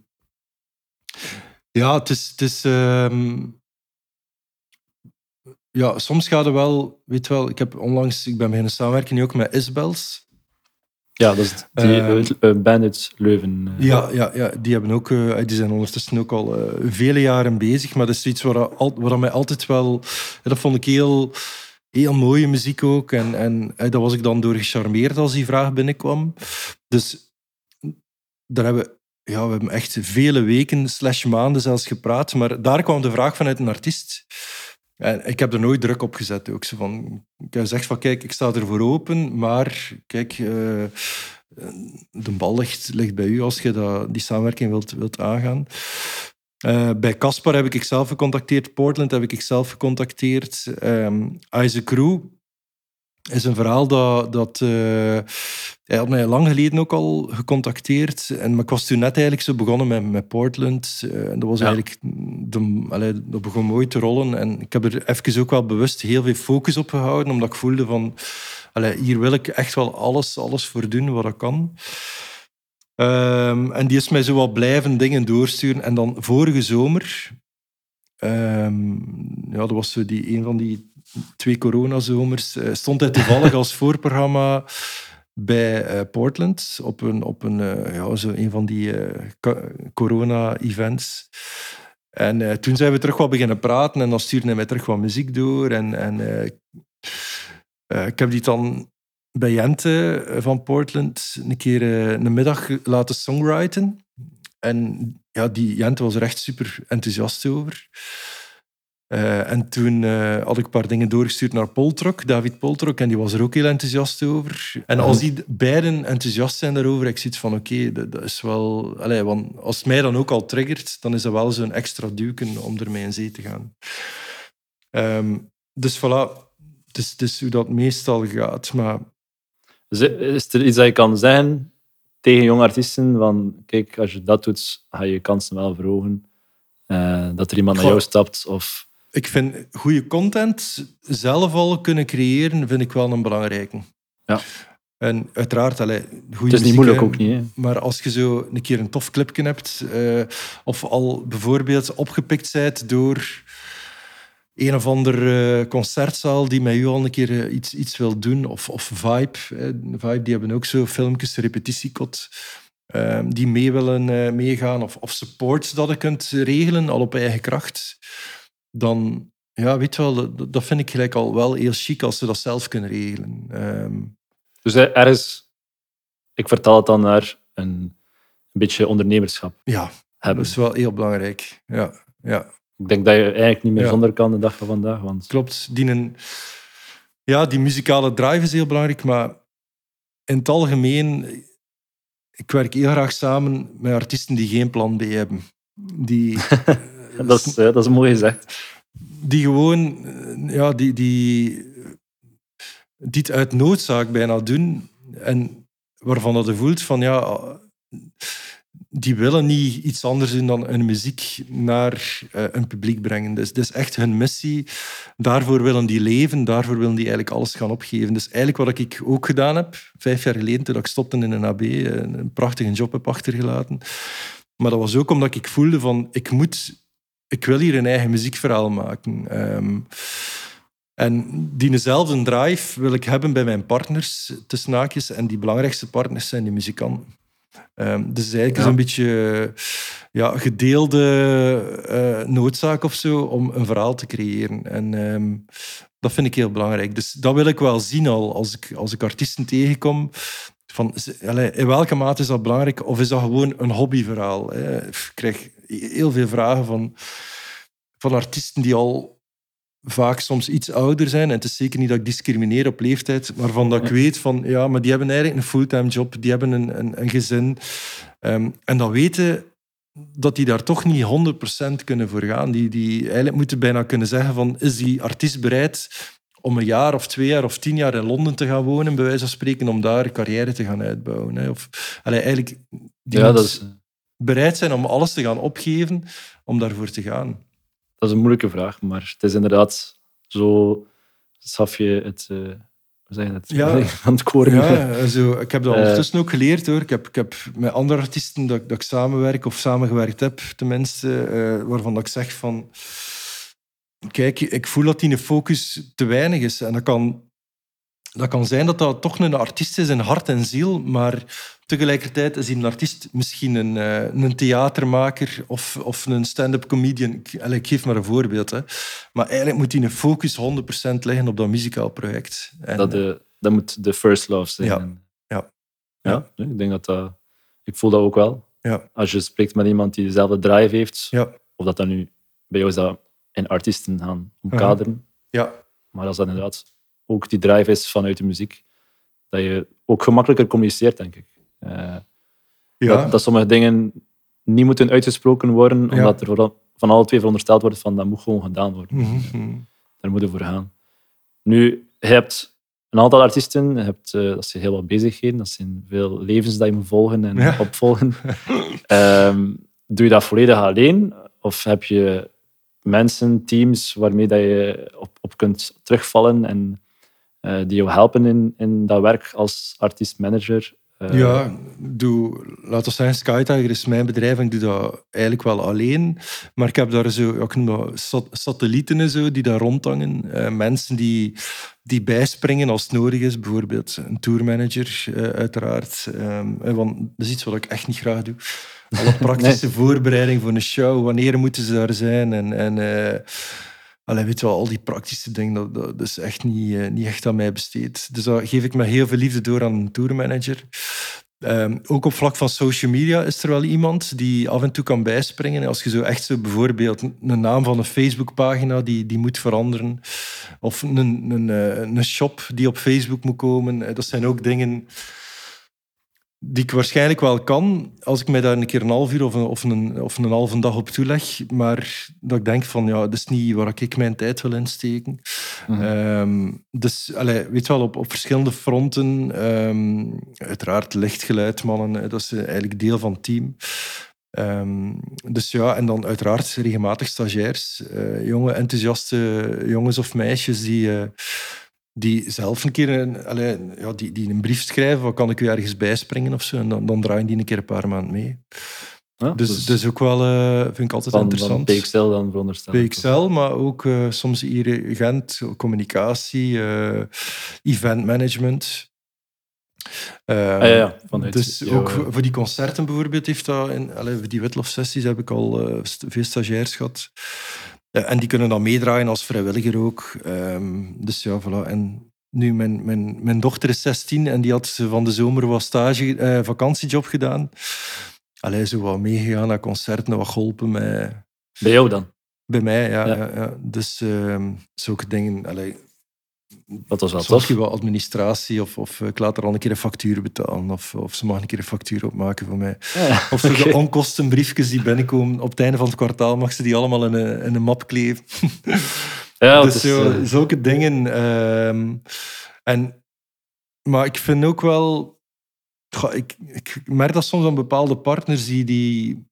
ja, het is... Het is ehm, ja, soms gaat het wel... Weet je wel, ik heb onlangs... Ik ben beginnen samenwerken nu ook met Isbels. Ja, dat is die eh, band uit Leuven. eh. Ja, ja, ja, die, hebben ook, eh, die zijn ondertussen ook al eh, vele jaren bezig. Maar dat is iets wat, al, wat mij altijd wel... Dat vond ik heel, heel mooie muziek ook. En, en eh, daar was ik dan door gecharmeerd als die vraag binnenkwam. Dus daar hebben we... Ja, we hebben echt vele weken slash maanden zelfs gepraat. Maar daar kwam de vraag vanuit een artiest. En ik heb er nooit druk op gezet. Ook zo van, ik heb gezegd van, kijk, ik sta ervoor open, maar kijk, eh, de bal ligt, ligt bij u als je dat, die samenwerking wilt, wilt aangaan. Eh, bij Caspar heb ik zelf gecontacteerd. Portland heb ik zelf gecontacteerd. Ehm Isaac Crew is een verhaal dat... dat eh, hij had mij lang geleden ook al gecontacteerd. En, maar ik was toen net eigenlijk zo begonnen met, met Portland. Eh, en dat was Ja. eigenlijk... De, allee, dat begon mooi te rollen. En ik heb er even ook wel bewust heel veel focus op gehouden. Omdat ik voelde van... Allee, hier wil ik echt wel alles, alles voor doen wat ik kan. Ehm, en die is mij zo wat blijven dingen doorsturen. En dan vorige zomer... ehm, ja, dat was zo die, een van die twee coronazomers. eh, stond hij toevallig als voorprogramma bij eh, Portland op een, op een, eh, ja, zo een van die corona-events. En toen zijn we terug wat beginnen praten en dan stuurde hij mij terug wat muziek door. En, en ik heb die dan bij Jente van Portland een keer een middag laten songwriten. En ja, die Jente was er echt super enthousiast over. Eh, en toen eh, had ik een paar dingen doorgestuurd naar Poltrok, David Poltrok, en die was er ook heel enthousiast over. En als die beiden enthousiast zijn daarover, ik zoiets van, oké, dat, dat is wel... Allee, want als het mij dan ook al triggert, dan is dat wel zo'n extra duwken om ermee in zee te gaan. Ehm, dus voilà, het is, het is hoe dat meestal gaat. Maar is er iets dat je kan zeggen tegen jonge artiesten? Van, kijk, als je dat doet, ga je je kansen wel verhogen. Eh, dat er iemand naar jou stapt. Of, ik vind goede content zelf al kunnen creëren, vind ik wel een belangrijke. Ja. En uiteraard, allee, goede het is niet moeilijk ook niet. Hè? Maar als je zo een keer een tof clipje hebt, eh, of al bijvoorbeeld opgepikt bent door een of andere concertzaal die met u al een keer eh, iets, iets wil doen, of, of Vibe. eh, Vibe, die hebben ook zo filmpjes, repetitiekot, eh, die mee willen eh, meegaan, of, of support dat je kunt regelen, al op eigen kracht. Dan, ja, weet je wel, dat, dat vind ik gelijk al wel heel chic als ze dat zelf kunnen regelen. Ehm, Dus er er is, ik vertaal het dan naar een, een beetje ondernemerschap ja, hebben. dat is wel heel belangrijk. Ja, ja. Ik denk dat je eigenlijk niet meer Ja. zonder kan de dag van vandaag. Want Klopt. Die, een, ja, die muzikale drive is heel belangrijk, maar in het algemeen, ik werk heel graag samen met artiesten die geen plan B hebben. Die, dat, is, eh, dat is mooi gezegd. die gewoon, eh, ja, die, die, die het uit noodzaak bijna doen en waarvan dat je voelt van, ja, die willen niet iets anders doen dan hun muziek naar eh, een publiek brengen. Dus het is echt hun missie. Daarvoor willen die leven, daarvoor willen die eigenlijk alles gaan opgeven. Dus eigenlijk wat ik ook gedaan heb, vijf jaar geleden, toen ik stopte in een AB, een, een prachtige job heb achtergelaten. Maar dat was ook omdat ik voelde van, ik moet, ik wil hier een eigen muziekverhaal maken. Ehm, en diezelfde drive wil ik hebben bij mijn partners, tussen haakjes. En die belangrijkste partners zijn die muzikanten. Ehm, dus eigenlijk is Ja. een beetje ja, gedeelde eh, noodzaak of zo om een verhaal te creëren. En ehm, dat vind ik heel belangrijk. Dus dat wil ik wel zien al als ik, als ik artiesten tegenkom. Van, in welke mate is dat belangrijk? Of is dat gewoon een hobbyverhaal? Hè? Ik krijg heel veel vragen van, van artiesten die al vaak soms iets ouder zijn. En het is zeker niet dat ik discrimineer op leeftijd, maar van dat ik weet van, ja, maar die hebben eigenlijk een fulltime job, die hebben een, een, een gezin. Ehm, en dan weten dat die daar toch niet 100% kunnen voor gaan. Die, die eigenlijk moeten bijna kunnen zeggen van, is die artiest bereid om een jaar of twee jaar of tien jaar in Londen te gaan wonen, bij wijze van spreken, om daar carrière te gaan uitbouwen. Hè? Of, allee, eigenlijk, die Ja, dat is, bereid zijn om alles te gaan opgeven om daarvoor te gaan. dat is een moeilijke vraag. Maar het is inderdaad zo... Schaf je het... eh, hoe zeg je het? Ja. Van het koren. Ja, zo, ik heb dat Eh. ondertussen ook geleerd hoor. Ik heb, ik heb met andere artiesten dat, ik- dat ik samenwerk of samengewerkt heb, tenminste, eh, waarvan dat ik zeg van. Kijk, ik voel dat die focus te weinig is. En dat kan, dat kan zijn dat dat toch een artiest is in hart en ziel, maar tegelijkertijd is die een artiest misschien een, eh, een theatermaker of, of een stand-up comedian. Ik, geef maar een voorbeeld. Hè. Maar eigenlijk moet die focus 100% liggen op dat muzikaal project. En, Dat, de, dat moet de first love zijn. Ja. Ja. Ja, ik denk dat dat... Ik voel dat ook wel. Ja. Als je spreekt met iemand die dezelfde drive heeft, Ja. of dat dan nu... Bij jou is dat in artiesten gaan omkaderen. ja, Maar als dat inderdaad ook die drive is vanuit de muziek, dat je ook gemakkelijker communiceert, denk ik. Eh, ja. dat, dat sommige dingen niet moeten uitgesproken worden, Ja. omdat er vooral van alle twee verondersteld wordt van dat moet gewoon gedaan worden. Mhm. Daar moeten we voor gaan. Nu, je hebt een aantal artiesten, je hebt, eh, dat zijn heel wat bezigheden, dat zijn veel levens dat je moet volgen en Ja. opvolgen. Ehm, doe je dat volledig alleen? Of heb je mensen, teams waarmee dat je op, op kunt terugvallen en eh, die jou helpen in, in dat werk als artiest-manager? Eh, Ja, doe, laten we zeggen, Skytiger is mijn bedrijf en ik doe dat eigenlijk wel alleen. Maar ik heb daar zo, ik noem dat sat- satellieten en zo, die daar rondhangen. Eh, mensen die, die bijspringen als het nodig is. Bijvoorbeeld een tourmanager, eh, uiteraard. Ehm, eh, want dat is iets wat ik echt niet graag doe. alle praktische voorbereiding voor een show. Wanneer moeten ze daar zijn? En, en eh, allee, weet je wel, al die praktische dingen, dat, dat, is echt niet, eh, niet echt aan mij besteed. Dus dat geef ik met heel veel liefde door aan een tourmanager. Ehm, ook op vlak van social media is er wel iemand die af en toe kan bijspringen. Als je zo echt zo bijvoorbeeld een naam van een Facebookpagina die, die moet veranderen, of een, een, eh, een shop die op Facebook moet komen, eh, dat zijn ook dingen die ik waarschijnlijk wel kan, als ik mij daar een keer een half uur of een, of een, of een halve dag op toeleg. Maar dat ik denk van, ja, dat is niet waar ik mijn tijd wil insteken. Mhm. Ehm, dus, weet je wel, op, op verschillende fronten. ehm, uiteraard lichtgeluidmannen, eh, dat is eh, eigenlijk deel van het team. Ehm, dus ja, en dan uiteraard regelmatig stagiairs. eh, jonge, enthousiaste jongens of meisjes die... eh, die zelf een keer een, allee, ja, die, die een brief schrijven, wat kan ik u ergens bijspringen of zo, en dan, dan draaien die een keer een paar maanden mee. Ja, Dus, dus ook wel, eh, vind ik altijd van, van interessant. PXL dan veronderstel ik. PXL, maar ook eh, soms hier Gent, communicatie, eh event management. Ah, ja, ja, vanuit dus ook voor voor die concerten bijvoorbeeld heeft dat... In, allee, voor die Witlof-sessies heb ik al st- veel stagiairs gehad. Ja, en die kunnen dan meedraaien als vrijwilliger ook. Ehm, dus ja, voilà. En nu, mijn, mijn, mijn dochter is 16 en die had van de zomer wat stage, eh, vakantiejob gedaan. Allee, zo wat meegegaan naar concerten, wat geholpen met... Bij jou dan? Bij mij, ja. Ja. ja. ja. Dus ehm, zulke dingen. Allee, Dat was wel soms je wel administratie of, of eh, ik laat er al een keer een factuur betalen of, of ze mag een keer een factuur opmaken voor mij. Ja, Of zo de onkostenbriefjes die binnenkomen op het einde van het kwartaal mag ze die allemaal in een, in een map kleven. Ja, dus is, zo, eh, zulke dingen. ehm, en, maar ik vind ook wel... Goh, ik, ik merk dat soms aan bepaalde partners die... die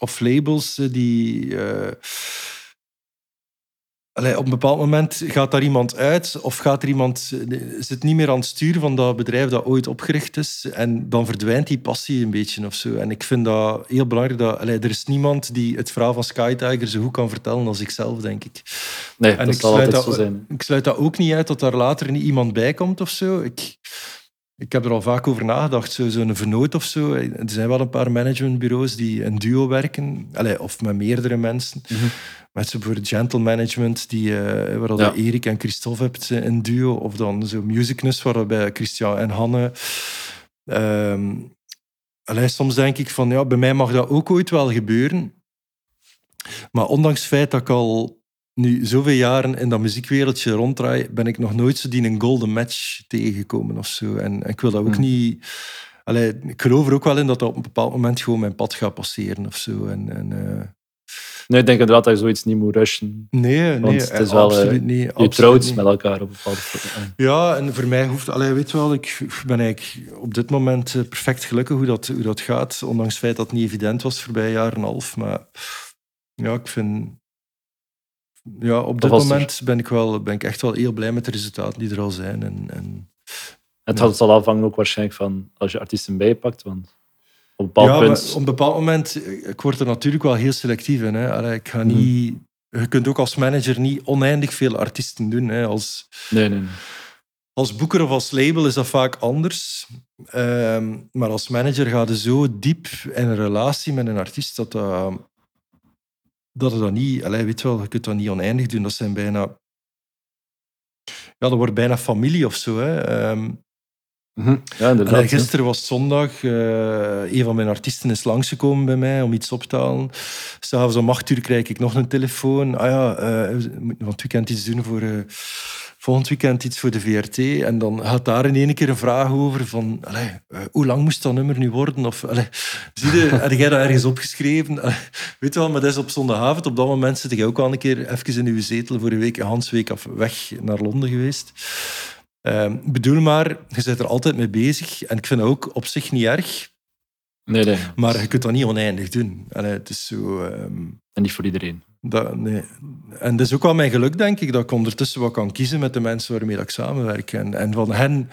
of labels eh, die... allee, op een bepaald moment gaat daar iemand uit of gaat er iemand, eh, zit niet meer aan het stuur van dat bedrijf dat ooit opgericht is en dan verdwijnt die passie een beetje of zo. En ik vind dat heel belangrijk. Dat, allee, er is niemand die het verhaal van Sky Tiger zo goed kan vertellen als ik zelf, denk ik. nee, en dat ik zal sluit altijd dat- zo zijn. Ik sluit dat ook niet uit dat daar later niet iemand bij komt of zo. Ik, ik heb er al vaak over nagedacht, zo- zo'n vernoot of zo. Er zijn wel een paar managementbureaus die in duo werken, Allee, of met meerdere mensen. Mhm. Met zo voor gentle management, die, eh, waar Ja. Erik en Christophe hebt eh, in duo. Of dan zo Musicness, waarbij Christian en Hanne... Allee, soms denk ik van, ja, bij mij mag dat ook ooit wel gebeuren. Maar ondanks het feit dat ik al nu zoveel jaren in dat muziekwereldje ronddraai, ben ik nog nooit zo die een golden match tegengekomen of zo. En, en ik wil dat ook Hmm. niet... Allee, ik geloof er ook wel in dat dat op een bepaald moment gewoon mijn pad gaat passeren of zo. En, en, eh, Nee, ik denk inderdaad dat je zoiets niet moet rushen. nee, nee, Want het is eh, wel, absoluut eh, niet. Je absoluut trouwt niet. met elkaar op een bepaalde. Ja, en voor mij hoeft... Allee, weet wel, ik ben eigenlijk op dit moment perfect gelukkig hoe dat, hoe dat gaat. Ondanks het feit dat het niet evident was voorbij een jaar en een half. Maar ja, ik vind... Ja, op dit er. moment ben ik, wel, ben ik echt wel heel blij met de resultaten die er al zijn. En, en Het Ja. zal- afhangen ook waarschijnlijk van als je artiesten bijpakt. Want op een bepaald ja, punt... op een bepaald moment... Ik word er natuurlijk wel heel selectief in. Hè. Allee, ik ga Mhm. niet... Je kunt ook als manager niet oneindig veel artiesten doen. Hè. Als, Nee, nee, nee. Als boeker of als label is dat vaak anders. Ehm, maar als manager ga je zo diep in een relatie met een artiest dat dat, dat, het dat niet... Allee, weet je wel, je kunt dat niet oneindig doen. Dat zijn bijna... Ja, dat wordt bijna familie of zo. Hè. Mhm. Ja. Allee, gisteren was het zondag. eh, een van mijn artiesten is langsgekomen bij mij om iets op te halen. S'avonds om acht uur krijg ik nog een telefoon. Ah ja, we moeten van het weekend iets doen voor... eh, volgend weekend iets voor de VRT. En dan gaat daar in één keer een vraag over van... Eh, hoe lang moest dat nummer nu worden? Of, allee, zie je, had jij dat ergens opgeschreven? Allee, weet je wel, maar dat is op zondagavond. Op dat moment zit je ook al een keer even in uw zetel voor een week, een Hansweek af weg naar Londen geweest. Ehm, bedoel maar, je bent er altijd mee bezig. En ik vind dat ook op zich niet erg. Nee, nee. Maar je kunt dat niet oneindig doen. Allee, het is zo... ehm, En niet voor iedereen. Dat, nee. En dat is ook wel mijn geluk, denk ik, dat ik ondertussen wat kan kiezen met de mensen waarmee ik samenwerk. En, en van hen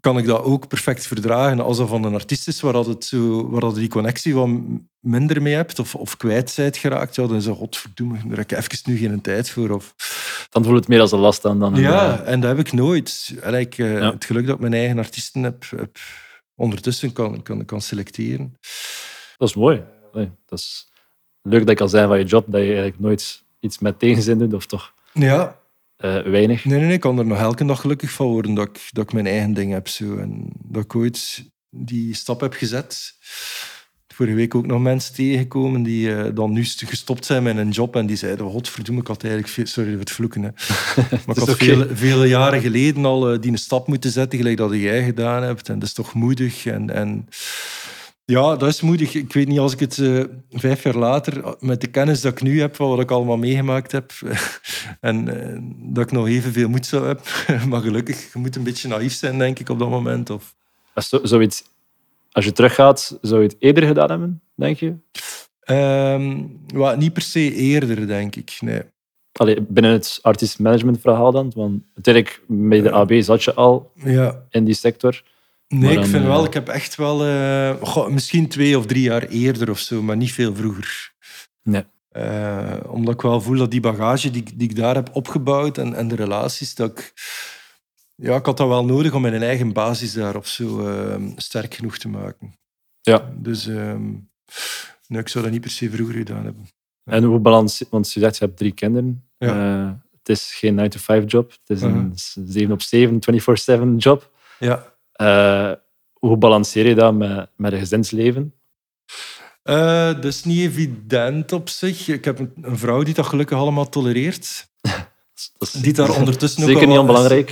kan ik dat ook perfect verdragen. Als dat van een artiest is waar, dat het zo, waar dat die connectie wat minder mee hebt of, of kwijt zijt geraakt, ja, dan is dat godverdomme, daar heb ik even nu geen tijd voor. Of, Dan voelt het meer als een last dan. dan een, ja, eh, en dat heb ik nooit. Ik, eh, Ja. Het geluk dat ik mijn eigen artiesten heb, heb ondertussen kan, kan, kan selecteren. Dat is mooi. Nee, dat is leuk dat je kan zijn van je job, dat je eigenlijk nooit iets met tegenzin doet, of toch Ja, eh, weinig. nee, nee, nee, ik kan er nog elke dag gelukkig van worden dat ik, dat ik mijn eigen ding heb. Zo. En dat ik ooit die stap heb gezet. Vorige week ook nog mensen tegengekomen die eh, dan nu st- gestopt zijn met een job en die zeiden, godverdomme, ik had eigenlijk veel, sorry voor het vloeken, hè. maar ik had vele jaren geleden al eh, die een stap moeten zetten, gelijk dat jij gedaan hebt. En dat is toch moedig. En, en ja, dat is moedig. Ik weet niet, als ik het eh, vijf jaar later, met de kennis dat ik nu heb, van wat ik allemaal meegemaakt heb, en eh, dat ik nog evenveel moed zou hebben, maar gelukkig, je moet een beetje naïef zijn, denk ik, op dat moment. Of, Als, zo- zoiets, als je teruggaat, zou je het eerder gedaan hebben, denk je? Wel, niet per se eerder, denk ik. Nee. Allee, binnen het artist management verhaal dan? Want uiteindelijk, bij de AB zat je al Ja, in die sector. Nee, ik vind eh, wel, ik heb echt wel, eh, goh, misschien twee of drie jaar eerder of zo, maar niet veel vroeger. Nee. Eh, omdat ik wel voel dat die bagage die, ik- die ik daar heb opgebouwd en, en de relaties, dat ik, ja, ik had dat wel nodig om mijn eigen basis daar of zo eh, sterk genoeg te maken. Ja. Dus ehm, nee, ik zou dat niet per se vroeger gedaan hebben. En hoe balans, want je zegt je hebt drie kinderen. Ja. Eh, het is geen 9-to-5 job. Het is Mhm. een 7 op 7, 24-7 job. Ja. Eh, hoe balanceer je dat met, met een gezinsleven? Eh, dat is niet evident op zich. Ik heb een, een vrouw die dat gelukkig allemaal tolereert. Dat is Die daar ondertussen ook Zeker niet is- onbelangrijk.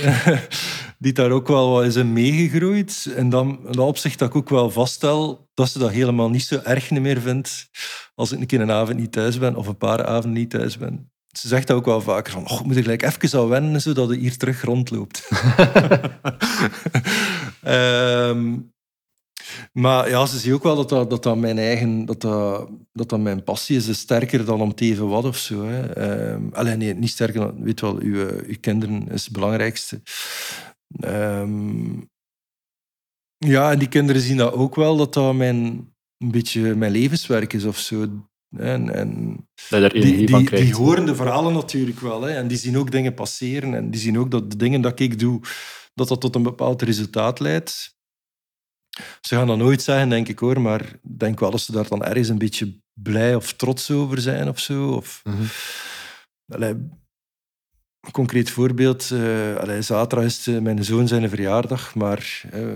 die daar ook wel wat is in meegegroeid. En dan in dat opzicht dat ik ook wel vaststel dat ze dat helemaal niet zo erg meer vindt als ik een keer een avond niet thuis ben of een paar avonden niet thuis ben. Ze zegt ook wel vaker van, oh, ik moet er gelijk even aan wennen, zodat je hier terug rondloopt. Ehm, maar ja, ze ziet ook wel dat dat, dat, mijn eigen, dat dat, dat mijn passie is, is sterker dan om te even wat of zo. Ehm, alleen nee, niet sterker dan, weet wel, uw, eh, uw kinderen is het belangrijkste. Ehm, ja, en die kinderen zien dat ook wel, dat dat mijn, een beetje mijn levenswerk is of zo. En, en die, die, horen de verhalen natuurlijk wel. Hè, en die zien ook dingen passeren. En die zien ook dat de dingen dat ik doe, dat dat tot een bepaald resultaat leidt. Ze gaan dat nooit zeggen, denk ik hoor. Maar ik denk wel dat ze daar dan ergens een beetje blij of trots over zijn of zo. Of, Mhm. Allee, een concreet voorbeeld. eh allee, zaterdag is het, eh, mijn zoon zijn verjaardag, maar eh,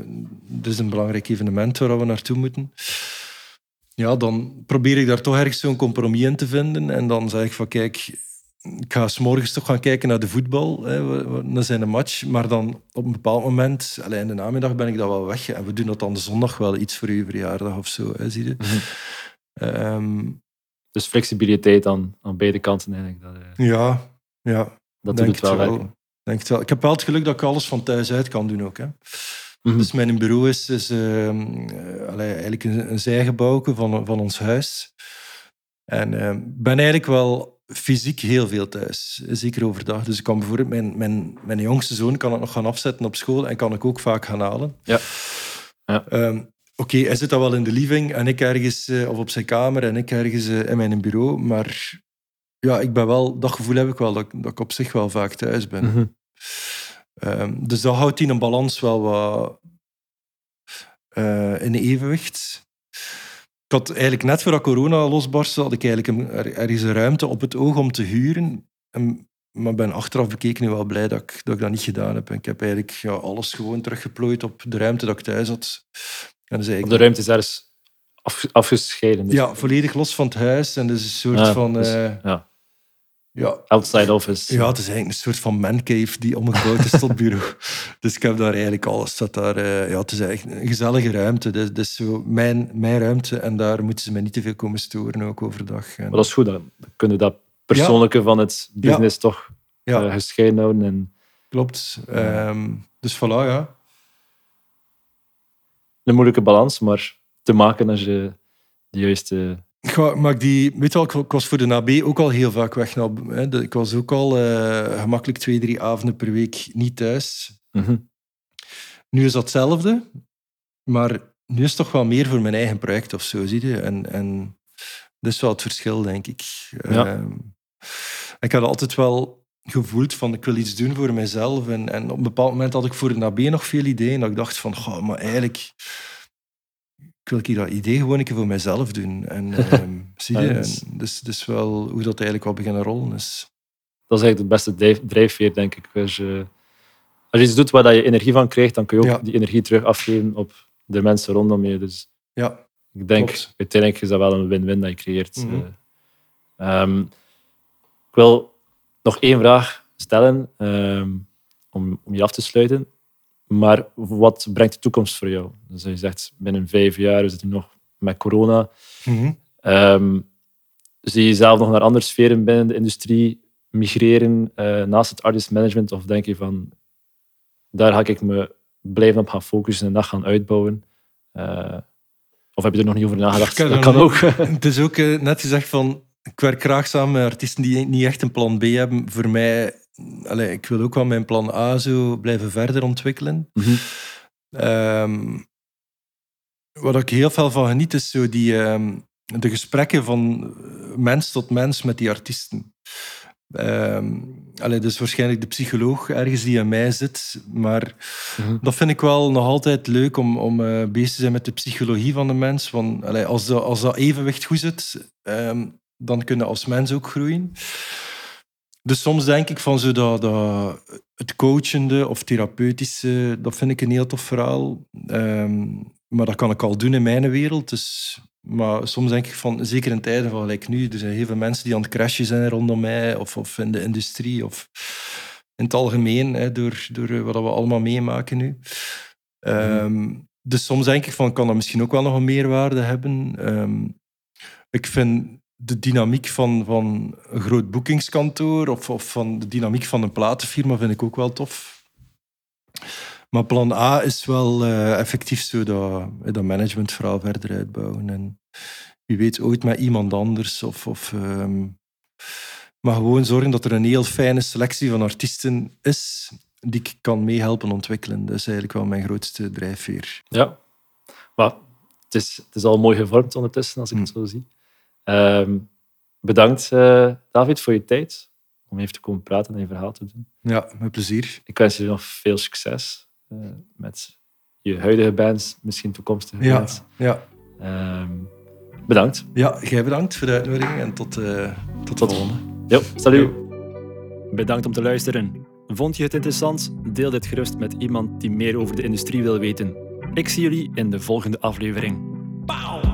het is een belangrijk evenement waar we naartoe moeten. Ja, dan probeer ik daar toch ergens zo'n compromis in te vinden. En dan zeg ik van, kijk, ik ga 's morgens toch gaan kijken naar de voetbal, hè, naar zijn match. Maar dan op een bepaald moment, allee, in de namiddag ben ik dat wel weg. En we doen dat dan de zondag wel iets voor uw verjaardag of zo, hè, zie je. Mhm. Ehm, Dus flexibiliteit aan, aan beide kanten eigenlijk. Dat, eh, ja, ja. dat doet denk het wel het werken. Denk het wel. Ik heb wel het geluk dat ik alles van thuis uit kan doen ook. Hè. Mhm. Dus mijn bureau is, is ehm, eh, allee, eigenlijk een, een zijgebouwke van, van ons huis. En ehm, ik ben eigenlijk wel fysiek heel veel thuis, zeker overdag. Dus ik kan bijvoorbeeld mijn, mijn, mijn jongste zoon kan ik nog gaan afzetten op school en kan ik ook vaak gaan halen. Ja. Ja. Ehm, Oké, hij zit dan wel in de living en ik ergens, eh, of op zijn kamer en ik ergens eh, in mijn bureau. Maar ja, ik ben wel, dat gevoel heb ik wel, dat, ik- dat ik op zich wel vaak thuis ben. Mhm. Ehm, dus dat houdt in een balans wel wat eh, in evenwicht. Ik had eigenlijk net voordat corona losbarstte, had ik eigenlijk een, er, ergens een ruimte op het oog om te huren. En, maar ben achteraf bekeken nu wel blij dat ik, dat ik dat niet gedaan heb. En ik heb eigenlijk ja, alles gewoon teruggeplooid op de ruimte dat ik thuis had. En dus eigenlijk, de ruimte is ergens af, afgescheiden. Dus, ja, volledig los van het huis. En dus een soort van... dus, eh, ja. Ja, Outside office. Ja, het is eigenlijk een soort van mancave die omgebouwd is tot bureau. Dus ik heb daar eigenlijk alles. Staat daar, eh, ja, het is eigenlijk een gezellige ruimte. Dus, dus zo mijn, mijn ruimte en daar moeten ze mij niet te veel komen storen, ook overdag. En, Maar dat is goed, dan kunnen we dat persoonlijke van het business toch ja, eh, gescheiden houden. En klopt. Ehm, dus voilà, ja. een moeilijke balans, maar te maken als je de juiste... Ga- Maar die, weet je wel, ik- ik was voor de NAB ook al heel vaak weg. Nou, hè, ik was ook al eh, gemakkelijk twee, drie avonden per week niet thuis. Mhm. Nu is dat hetzelfde, maar nu is het toch wel meer voor mijn eigen project of zo, zie je. En, en dat is wel het verschil, denk ik. Ja. Ehm, ik had altijd wel gevoeld van ik wil iets doen voor mezelf. En, en op een bepaald moment had ik voor de NAB nog veel ideeën. Dat ik dacht van, goh, maar eigenlijk ik wil hier dat idee gewoon een keer voor mijzelf doen. En ehm, zie je, en dus, dus wel hoe dat eigenlijk wel beginnen rollen is. Dat is eigenlijk de beste drijf- drijfveer, denk ik. Als je, als je iets doet waar je energie van krijgt, dan kun je ook Ja. die energie terug afgeven op de mensen rondom je. Dus Ja, ik denk, Klopt. uiteindelijk is dat wel een win-win dat je creëert. Mhm. Eh, ehm, ik wil nog één vraag stellen ehm, om, om je af te sluiten. Maar wat brengt de toekomst voor jou? Dus je zegt binnen vijf jaar, we zitten nu nog met corona. Ehm, zie je jezelf nog naar andere sferen binnen de industrie migreren eh, naast het artist management? Of denk je van, daar ga ik me blijven op gaan focussen en dat gaan uitbouwen? Eh, of heb je er nog niet over nagedacht? Dat kan ook. Het is ook eh, net gezegd van, ik werk graag samen met artiesten die niet echt een plan B hebben. Voor mij, allee, ik wil ook wel mijn plan A zo blijven verder ontwikkelen. Mhm. Ehm, wat ik heel veel van geniet, is zo die, ehm, de gesprekken van mens tot mens met die artiesten. Ehm allee, dus waarschijnlijk de psycholoog ergens die aan mij zit. Maar Mhm. dat vind ik wel nog altijd leuk om, om eh, bezig te zijn met de psychologie van de mens. Want allee, als, dat, als dat evenwicht goed zit, dan kunnen als mens ook groeien. Dus soms denk ik van zo dat, dat het coachende of therapeutische, dat vind ik een heel tof verhaal. Ehm, maar dat kan ik al doen in mijn wereld. Dus, maar soms denk ik van, zeker in tijden van gelijk nu, er zijn heel veel mensen die aan het crashen zijn rondom mij, of, of in de industrie, of in het algemeen, hè, door, door eh, wat we allemaal meemaken nu. Ehm, Dus soms denk ik van, kan dat misschien ook wel nog een meerwaarde hebben. Ehm, ik vind de dynamiek van, van een groot boekingskantoor of, of van de dynamiek van een platenfirma vind ik ook wel tof. Maar plan A is wel eh, effectief zo dat, dat managementverhaal verder uitbouwen. En wie weet ooit met iemand anders. Of, of, ehm, maar gewoon zorgen dat er een heel fijne selectie van artiesten is die ik kan meehelpen ontwikkelen. Dat is eigenlijk wel mijn grootste drijfveer. Ja, maar het is, het is al mooi gevormd ondertussen, als ik het zo zie. Ehm, bedankt, eh, David, voor je tijd om even te komen praten en je verhaal te doen. Ja, met plezier. Ik wens je nog veel succes eh, met je huidige bands, misschien toekomstige Ja, bands. ja. Ehm, bedankt. ja, jij bedankt voor de uitnodiging en tot, eh tot de volgende. Jo, salut. Bedankt om te luisteren. Vond je het interessant? Deel dit gerust met iemand die meer over de industrie wil weten. Ik zie jullie in de volgende aflevering. Pauw!